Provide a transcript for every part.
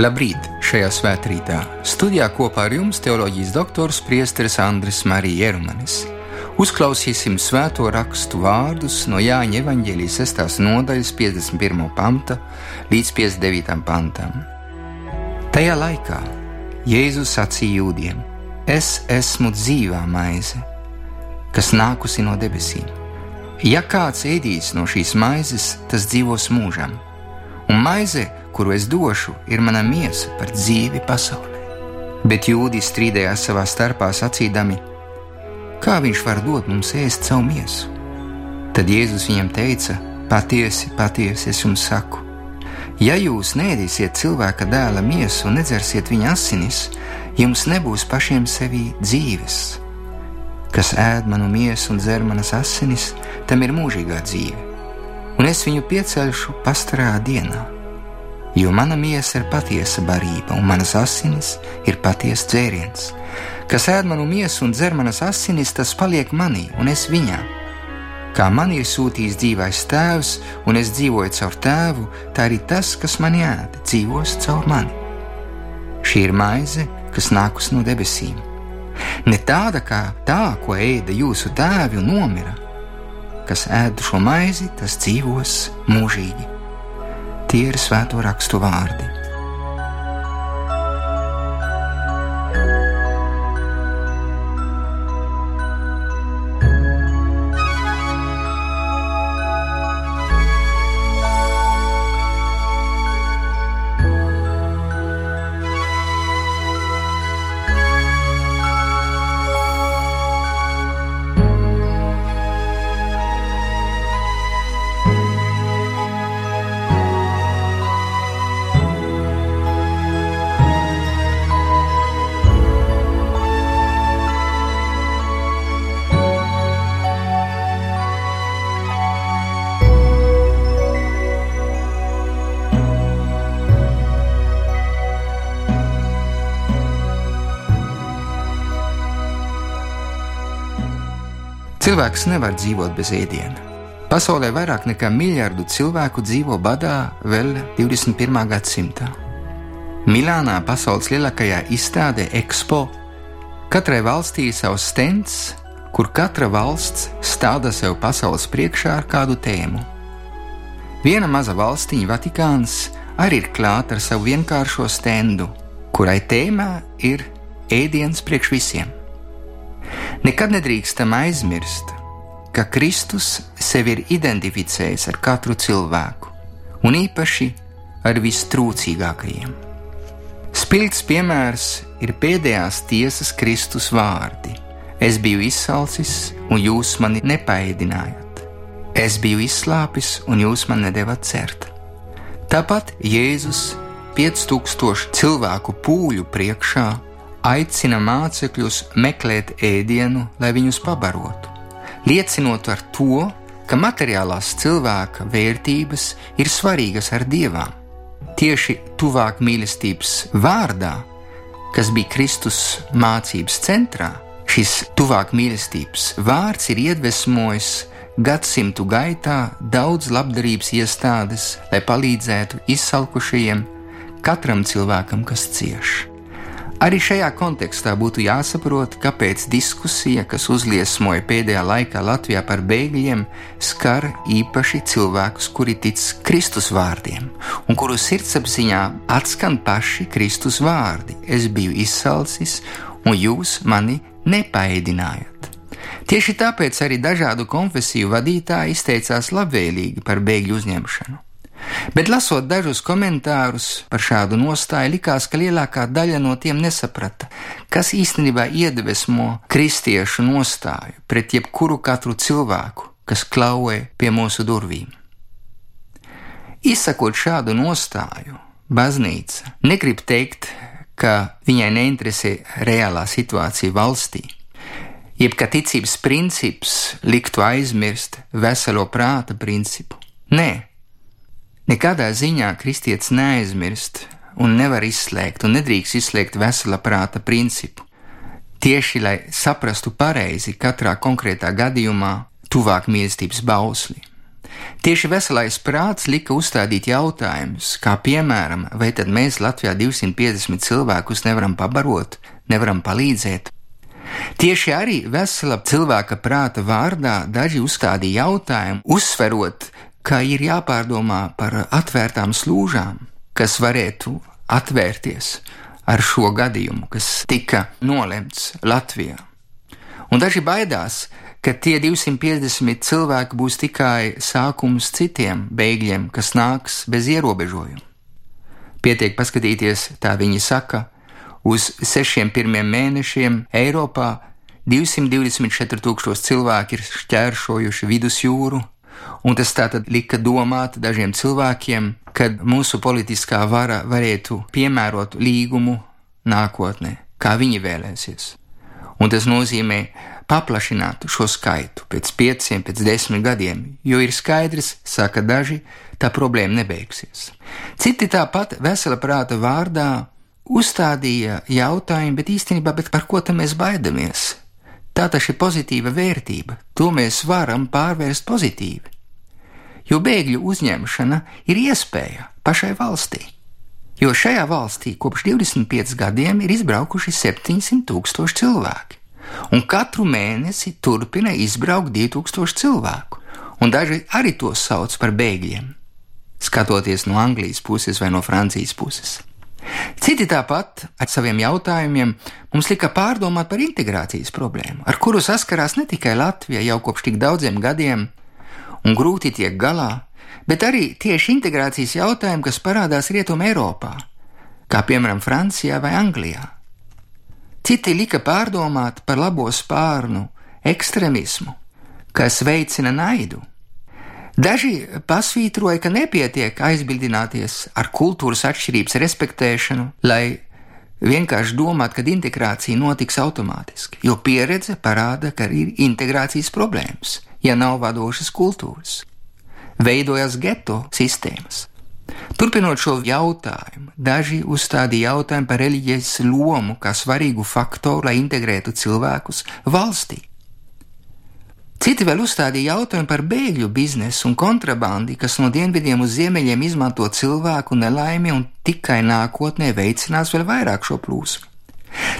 Labrīt! Šajā svētkrītā studijā kopā ar jums teoloģijas doktors Priesteris Andris Marija Jerumanis. Uzklausīsim svēto rakstu vārdus no Jāņa evaņģēlijas 6. nodaļas 51. panta līdz 59. pantam. Tajā laikā Jēzus sacīja jūdiem: Es esmu dzīvā maize, kas nākusi no debesīm. Ja kāds ēdīs no šīs maizes, tas dzīvos mūžam, un maize, kuru es došu, ir mana miesa par dzīvi pasaulē. Bet jūdzi strīdējās savā starpā sacīdami, kā viņš var dot mums ēst savu miesu. Tad Jēzus viņam teica: Patiesi, patiesi es jums saku, ja jūs nēdīsiet cilvēka dēla miesu un nedzersiet viņa asinis, jums nebūs pašiem sevī dzīves. Kas ēd manu miesu un dzer manas asinis, tam ir mūžīgā dzīve, un es viņu piecelšu pastarā dienā jo mana miesa ir patiesa barība, un manas asinis ir patiesa dzēriens. Kas ēd manu miesu un dzer manas asinis, tas paliek manī, un es viņā. Kā man ir sūtījis dzīvais tēvs, un es dzīvoju caur tēvu, tā arī tas, kas man ēd, dzīvos caur mani. Šī ir maize, kas nākus no debesīm. Ne tāda kā tā, ko ēda jūsu tēvi un nomira. Kas ēd šo maizi, tas dzīvos mūžīgi. Tie ir svēto rakstu vārdi. Cilvēks nevar dzīvot bez ēdiena. Pasaulē vairāk nekā miljardu cilvēku dzīvo badā vēl 21. gadsimtā. Milānā, pasaules lielākajā izstādē Expo, katrai valstī ir savs stends, kur katra valsts stāda sev pasaules priekšā ar kādu tēmu. Viena maza valstiņa, Vatikāns, arī ir klāta ar savu vienkāršo stendu, kurai tēmā ir ēdiens priekš visiem. Nekad nedrīkstam aizmirst, ka Kristus sevi ir identificējis ar katru cilvēku, un īpaši ar vistrūcīgākajiem. Spilgts piemērs ir pēdējās tiesas Kristus vārdi: Es biju izsalcis, un jūs mani nepaēdinājāt. Es biju izslāpis, un jūs man nedevat cert. Tāpat Jēzus 5000 cilvēku pūļu priekšā aicina mācekļus meklēt ēdienu, lai viņus pabarotu, liecinot ar to, ka materiālās cilvēka vērtības ir svarīgas ar dievām. Tieši tuvāk mīlestības vārdā, kas bija Kristus mācības centrā, šis tuvāk mīlestības vārds ir iedvesmojis gadsimtu gaitā daudz labdarības iestādes, lai palīdzētu izsalkušajiem, katram cilvēkam, kas cieš. Arī šajā kontekstā būtu jāsaprot, kāpēc diskusija, kas uzliesmoja pēdējā laikā Latvijā par bēgļiem, skar īpaši cilvēkus, kuri tic Kristus vārdiem, un kuru sirdsapziņā atskan paši Kristus vārdi: Es biju izsalcis, un jūs mani nepaēdinājāt. Tieši tāpēc arī dažādu konfesiju vadītāji izteicās labvēlīgi par bēgļu uzņemšanu. Bet lasot dažus komentārus par šādu nostāju, likās, ka lielākā daļa no tiem nesaprata, kas īstenībā iedvesmo kristiešu nostāju pret jebkuru katru cilvēku, kas klauvē pie mūsu durvīm. Izsakot šādu nostāju, baznīca negrib teikt, ka viņai neinteresē reālā situācija valstī, jeb ka ticības princips liktu aizmirst veselo prāta principu. Nē, Nekādā ziņā kristietis neaizmirst un nevar izslēgt un nedrīkst izslēgt vesela prāta principu. Tieši lai saprastu pareizi katrā konkrētā gadījumā tuvāk mīlestības bausli. Tieši veselais prāts lika uzstādīt jautājumus, kā piemēram, vai tad mēs Latvijā 250 cilvēkus nevaram pabarot, nevaram palīdzēt. Tieši arī vesela cilvēka prāta vārdā daži uzstādīja jautājumu, uzsverot, ka ir jāpārdomā par atvērtām slūžām, kas varētu atvērties ar šo gadījumu, kas tika nolemts Latvijā. Un daži baidās, ka tie 250 cilvēki būs tikai sākums citiem bēgļiem, kas nāks bez ierobežojumu. Pietiek paskatīties, tā viņi saka, uz sešiem pirmiem mēnešiem Eiropā 224 tūkstoši cilvēki ir šķēršojuši vidusjūru, un tas tātad lika domāt dažiem cilvēkiem, kad mūsu politiskā vara varētu piemērot līgumu nākotnē, kā viņi vēlēsies. Un tas nozīmē paplašinātu šo skaitu pēc pieciem, pēc desmit gadiem, jo ir skaidrs, saka daži, tā problēma nebeigsies. Citi tāpat vesela prāta vārdā uzstādīja jautājumu, bet īstenībā, bet par ko tam mēs baidamies? Tā taču ir pozitīva vērtība, to mēs varam pārvērst pozitīvi. Jo bēgļu uzņemšana ir iespēja pašai valstī. Jo šajā valstī kopš 25 gadiem ir izbraukuši 700 tūkstoši cilvēki un katru mēnesi turpina izbraukt 2000 cilvēku, un daži arī tos sauc par bēgļiem, skatoties no Anglijas puses vai no Francijas puses. Citi tāpat ar saviem jautājumiem mums lika pārdomāt par integrācijas problēmu, ar kuru saskarās ne tikai Latvija jau kopš tik daudziem gadiem, un grūti tiek galā, bet arī tieši integrācijas jautājumi, kas parādās Rietumē Eiropā, kā piemēram Francijā vai Anglijā. Citi lika pārdomāt par labo spārnu, ekstremismu, kas veicina naidu. Daži pasvītroja, ka nepietiek aizbildināties ar kultūras atšķirības respektēšanu, lai vienkārši domāt, ka integrācija notiks automātiski, jo pieredze parāda, ka ir integrācijas problēmas, ja nav vadošas kultūras. Veidojas geto sistēmas, Turpinot šo jautājumu, daži uzstādīja jautājumu par reliģijas lomu kā svarīgu faktoru, lai integrētu cilvēkus valstī. Citi vēl uzstādīja jautājumu par bēgļu biznesu un kontrabandi, kas no dienvidiem uz ziemeļiem izmanto cilvēku nelaimi un tikai nākotnē veicinās vēl vairāk šo plūsmu.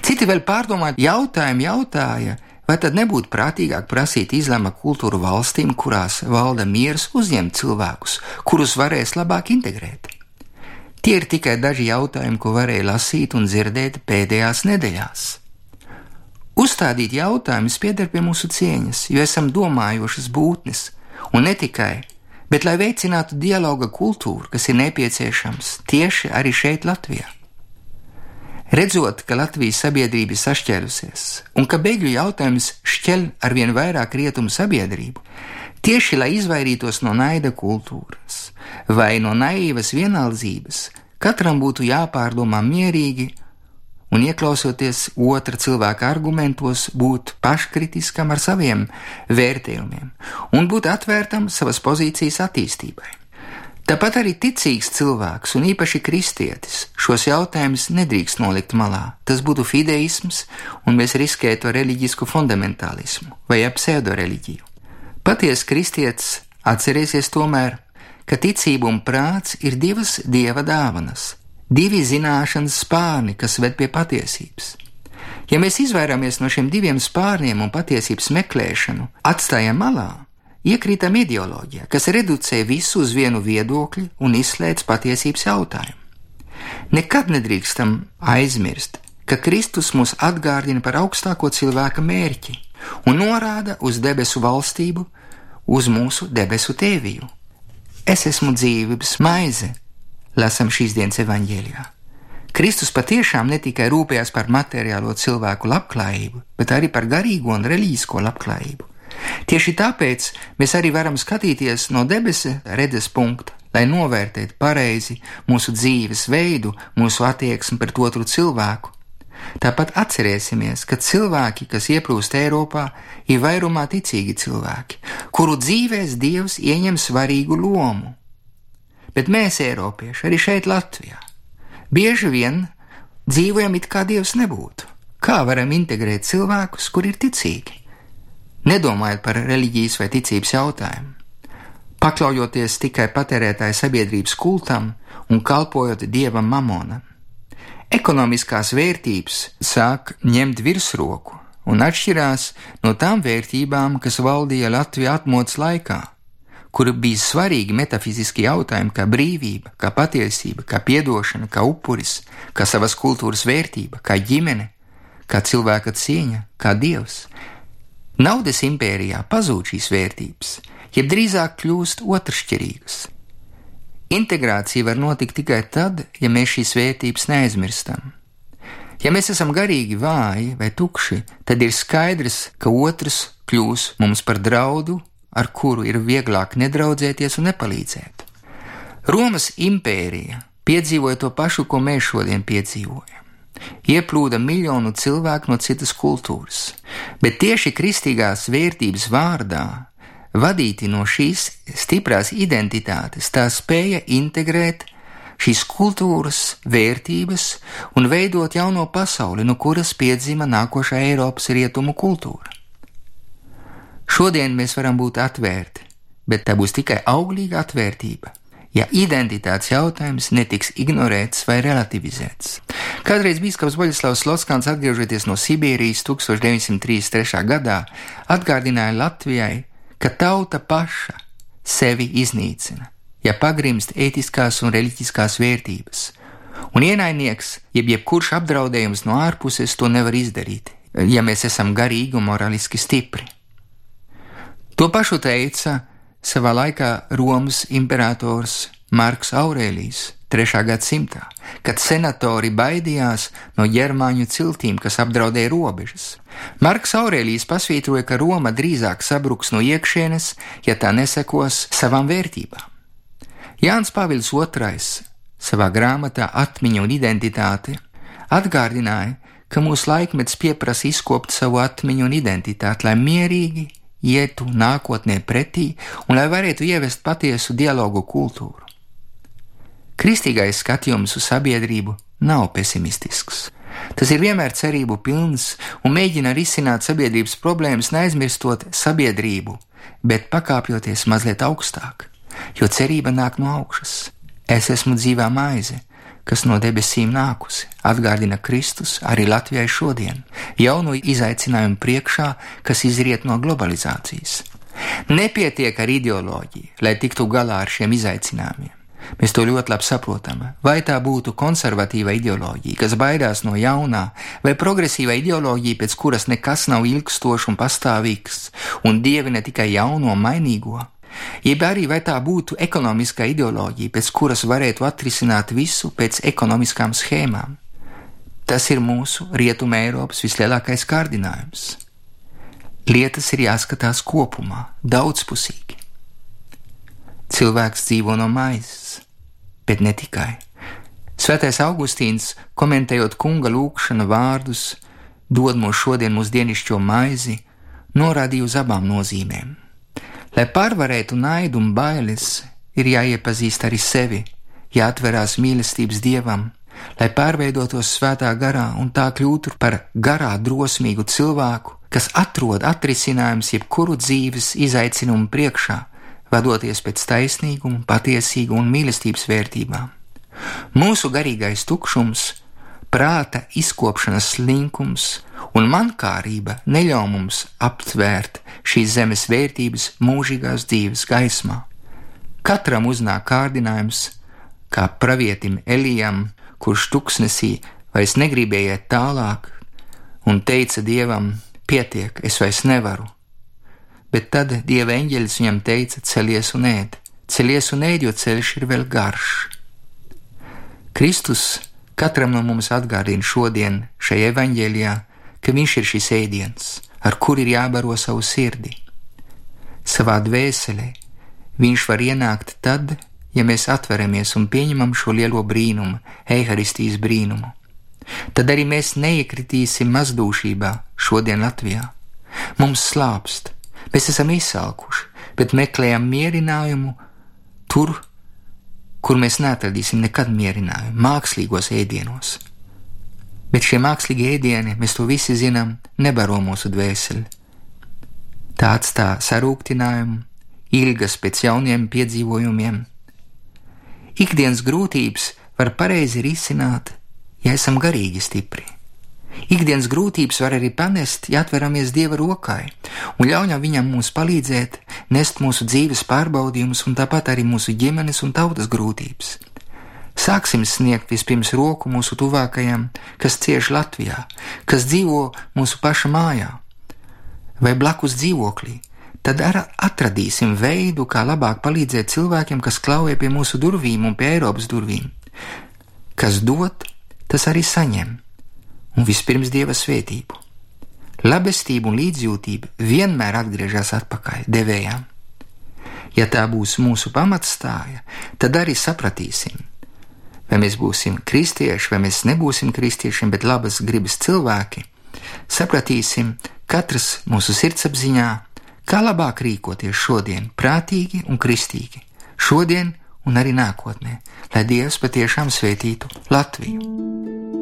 Citi vēl pārdomāt jautājumu jautāja, Vai tad nebūtu prātīgāk prasīt izlēma kultūru valstīm, kurās valda miers, uzņemt cilvēkus, kurus varēs labāk integrēt? Tie ir tikai daži jautājumi, ko varēja lasīt un dzirdēt pēdējās nedēļās. Uzstādīt jautājumus pieder pie mūsu cieņas, jo esam domājošas būtnes, un ne tikai, bet lai veicinātu dialoga kultūru, kas ir nepieciešams tieši arī šeit, Latvijā. Redzot, ka Latvijas sabiedrība ir sašķēlusies un ka bēgļu jautājums šķeļ arvien vairāk rietumu sabiedrību, tieši lai izvairītos no naida kultūras vai no naivas vienaldzības, katram būtu jāpārdomā mierīgi un ieklausoties otra cilvēka argumentos, būt paškritiskam ar saviem vērtējumiem un būt atvērtam savas pozīcijas attīstībai. Tāpat arī ticīgs cilvēks, un īpaši kristietis, šos jautājumus nedrīkst nolikt malā. Tas būtu fideisms, un mēs riskētu ar reliģisku fundamentālismu vai pseidoreliģiju. Patiesa kristietis atcerēsies tomēr, ka ticība un prāts ir divas dieva dāvanas, divi zināšanas spārni, kas ved pie patiesības. Ja mēs izvairāmies no šiem diviem spārniem un patiesības meklēšanu, atstājam malā, iekrītam ideoloģijā, kas reducē visu uz vienu viedokli un izslēdz patiesības jautājumu. Nekad nedrīkstam aizmirst, ka Kristus mūs atgādina par augstāko cilvēka mērķi un norāda uz debesu valstību, uz mūsu debesu tēviju. Es esmu dzīvības maize, lasam šīs dienas evaņģēlijā. Kristus patiešām ne tikai rūpējās par materiālo cilvēku labklājību, bet arī par garīgo un reliģisko labklājību. Tieši tāpēc mēs arī varam skatīties no debesu redzes punkta, lai novērtētu pareizi mūsu dzīves veidu, mūsu attieksmi pret otru cilvēku. Tāpat atcerēsimies, ka cilvēki, kas ieplūst Eiropā, ir vairumā ticīgi cilvēki, kuru dzīvēs Dievs ieņem svarīgu lomu. Bet mēs, Eiropieši, arī šeit, Latvijā, bieži vien dzīvojam it kā Dievs nebūtu. Kā varam integrēt cilvēkus, kuri ir ticīgi? nedomājot par reliģijas vai ticības jautājumu. pakļaujoties tikai patērētāja sabiedrības kultam un kalpojot dievam mamonam. Ekonomiskās vērtības sāk ņemt virsroku un atšķirās no tām vērtībām, kas valdīja Latvijā atmodas laikā, kur bija svarīgi metafiziski jautājumi kā brīvība, kā patiesība, kā piedošana, kā upuris, kā savas kultūras vērtība, kā ģimene, kā cilvēka cieņa, kā dievs. Naudas impērijā pazūd šīs vērtības, jeb drīzāk kļūst otršķirīgas. Integrācija var notikt tikai tad, ja mēs šīs vērtības neaizmirstam. Ja mēs esam garīgi vāji vai tukši, tad ir skaidrs, ka otrs kļūs mums par draudu, ar kuru ir vieglāk nedraudzēties un nepalīdzēt. Romas impērija piedzīvoja to pašu, ko mēs šodien piedzīvojam. Ieplūda miljonu cilvēku no citas kultūras, bet tieši kristīgās vērtības vārdā vadīti no šīs stiprās identitātes, tā spēja integrēt šīs kultūras vērtības un veidot jauno pasauli, no kuras piedzima nākošā Eiropas rietumu kultūra. Šodien mēs varam būt atvērti, bet tā būs tikai auglīga atvērtība, ja identitātes jautājums netiks ignorēts vai relativizēts. Kādreiz biskups Boļislavs Loskāns, atgriežoties no Sibīrijas 1933. gadā, atgādināja Latvijai, ka tauta paša sevi iznīcina, ja pagrimst ētiskās un reliģiskās vērtības, un ienaidnieks, jeb jebkurš apdraudējums no ārpuses to nevar izdarīt, ja mēs esam garīgi un morāliski stipri. To pašu teica savā laikā Romas imperators Marks Aurēlijs 3. gadsimtā, kad senatori baidījās no ģermāņu ciltīm, kas apdraudēja robežas. Marks Aurēlijs pasvītroja, ka Roma drīzāk sabruks no iekšienes, ja tā nesekos savām vērtībām. Jānis Pāvils II savā grāmatā Atmiņa un identitāte atgādināja, ka mūsu laikmets pieprasa izkopt savu atmiņu un identitāti, lai mierīgi ietu nākotnē pretī un lai varētu ievest patiesu dialogu kultūru. Kristīgais skatījums uz sabiedrību nav pesimistisks. Tas ir vienmēr cerību pilns un mēģina risināt sabiedrības problēmas, neaizmirstot sabiedrību, bet pakāpjoties mazliet augstāk, jo cerība nāk no augšas. Es esmu dzīvā maize, kas no debesīm nākusi, atgādina Kristus arī Latvijai šodien, jauno izaicinājumu priekšā, kas izriet no globalizācijas. Nepietiek ar ideoloģiju, lai tiktu galā ar šiem izaicinājumiem. Mēs to ļoti labi saprotam. Vai tā būtu konservatīva ideoloģija, kas baidās no jaunā, vai progresīva ideoloģija, pēc kuras nekas nav ilgstošs un pastāvīgs, un dievi ne tikai jauno, mainīgo, jeb arī vai tā būtu ekonomiskā ideoloģija, pēc kuras varētu atrisināt visu pēc ekonomiskām schēmām. Tas ir mūsu Rietuma Eiropas vislielākais kārdinājums. Lietas ir jāskatās kopumā, daudzpusīgi. Cilvēks dzīvo no maizes, bet ne tikai. Svētais Augustīns, komentējot kunga lūgšana vārdus, dod mums šodien mūsu dienišķo maizi, norādīja uz abām nozīmēm. Lai pārvarētu naidu un bailes, ir jāiepazīst arī sevi, jāatverās mīlestības dievam, lai pārveidotos svētā garā un tā kļūtu par garā drosmīgu cilvēku, kas atrod atrisinājumus jebkuru dzīves izaicinājumu priekšā, vadoties pēc taisnīguma, patiesīguma un mīlestības vērtībām. Mūsu garīgais tukšums, prāta izkopšanas slinkums un mankārība neļauj mums aptvērt šīs zemes vērtības mūžīgās dzīves gaismā. Katram uznāk kārdinājums, kā pravietim Elijam, kurš tuksnesī vairs negribēja iet tālāk, un teica dievam: Pietiek, es vairs nevaru, bet tad dieva eņģelis viņam teica: Celies un ēd, celies un ēd, jo ceļš ir vēl garš. Kristus katram no mums atgādina šodien šajā evaņģēlijā, ka viņš ir šis ēdiens, ar kur ir jābaro savu sirdi. Savā dvēselē viņš var ienākt tad, ja mēs atveramies un pieņemam šo lielo brīnumu, eharistijas brīnumu. Tad arī mēs neiekritīsim mazdūšībā šodien Latvijā. Mums slāpst, Mēs esam izsalkuši, bet meklējam mierinājumu tur, kur mēs neatradīsim nekad mierinājumu, mākslīgos ēdienos. Bet šie mākslīgie ēdieni, mēs to visi zinām, nebaro mūsu dvēseli. Tā atstāja sarūktinājumu, ilgas pēc jauniem piedzīvojumiem. Ikdienas grūtības var pareizi risināt, ja esam garīgi stipri. Ikdienas grūtības var arī panest, ja atveramies Dieva rokai un ļaujam Viņam mums palīdzēt, nest mūsu dzīves pārbaudījumus un tāpat arī mūsu ģimenes un tautas grūtības. Sāksim sniegt vispirms roku mūsu tuvākajam, kas cieš Latvijā, kas dzīvo mūsu paša mājā vai blakus dzīvoklī, tad atradīsim veidu, kā labāk palīdzēt cilvēkiem, kas klauja pie mūsu durvīm un pie Eiropas durvīm. Kas dod, tas arī saņem, un vispirms Dieva svētību. Labestība un līdzjūtība vienmēr atgriežas atpakaļ devējām. Ja tā būs mūsu pamatstāja, tad arī sapratīsim, vai mēs būsim kristieši, vai mēs nebūsim kristieši, bet labas gribas cilvēki, sapratīsim katrs mūsu sirdsapziņā, kā labāk rīkoties šodien, prātīgi un kristīgi, šodien un arī nākotnē, lai Dievs patiešām svētītu Latviju.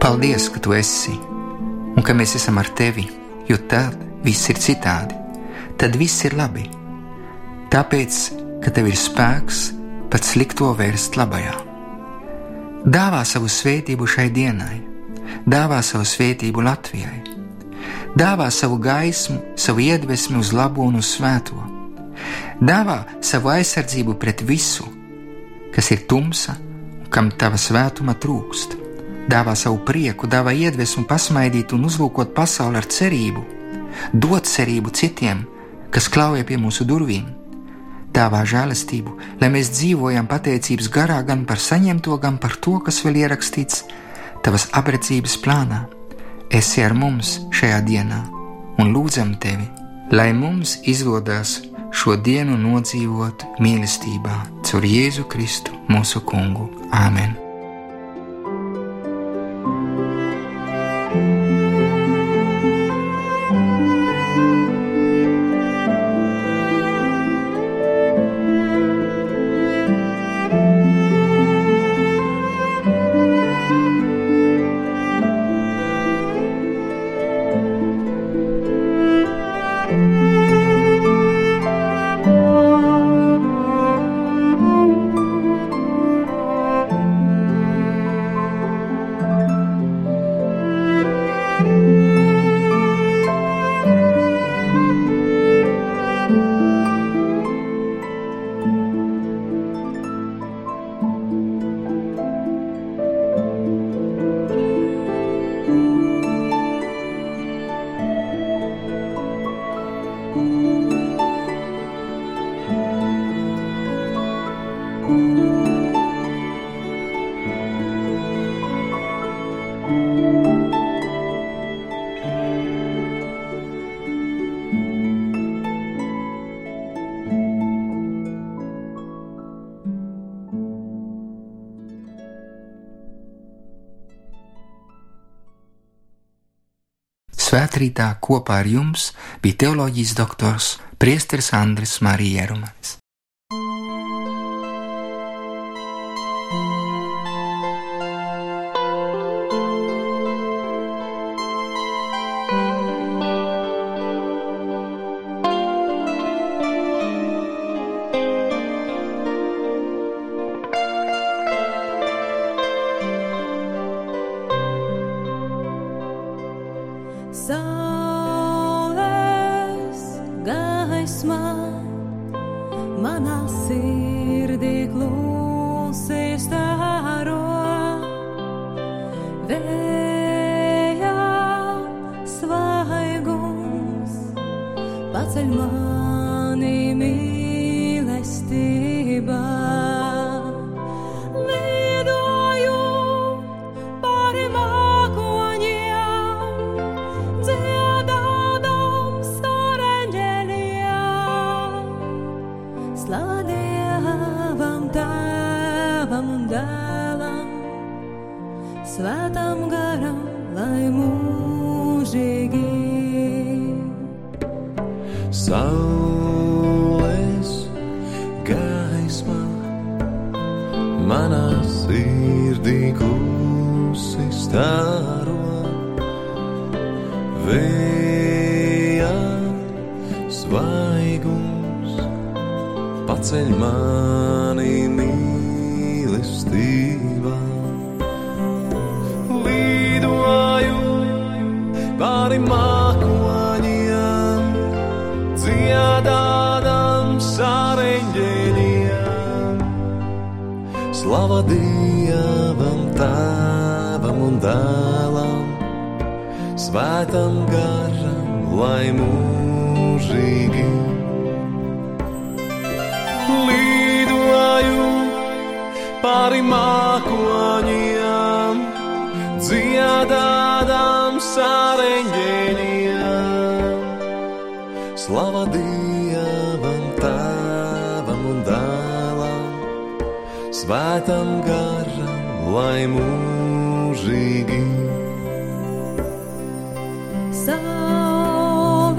Paldies, ka tu esi un ka mēs esam ar tevi, jo tad viss ir citādi, tad viss ir labi. Tāpēc, ka tev ir spēks pat slikto vērst labajā. Dāvā savu svētību šai dienai, dāvā savu svētību Latvijai, dāvā savu gaismu, savu iedvesmu uz labo un uz svēto, dāvā savu aizsardzību pret visu, kas ir tumsa un kam tava svētuma trūkst dāvā savu prieku, dāvā iedvesmu pasmaidīt un uzlūkot pasauli ar cerību, dot cerību citiem, kas klauja pie mūsu durvīm. Dāvā žēlastību, lai mēs dzīvojam pateicības garā gan par saņemto, gan par to, kas vēl ierakstīts tavas aprecības plānā. Esi ar mums šajā dienā un lūdzam tevi, lai mums izdodas šo dienu nodzīvot mīlestībā caur Jēzu Kristu, mūsu Kungu. Āmen! Svētrītā kopā ar jums bija teoloģijas doktors Priesteris Andris Marija Jerumanis. dēlam, svētam garam, lai mūžīgi. Saules gaisma manā sirdī klusi stāro. Vējā svaigums paceļ man. Dēlam, Svētam garam, lai mūžīgi lidoju pāri mākoņiem, dziedādām sareņģēļiem. Slava Dievam, Tēvam un Dēlam, Svētam garam, lai mūžīgi. Saules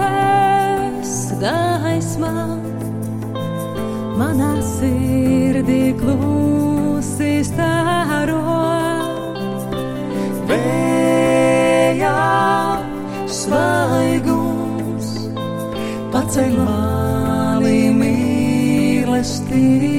gaisma manā sirdī klusi stāro. Vējā svaigums paceļ mani mīlestībā.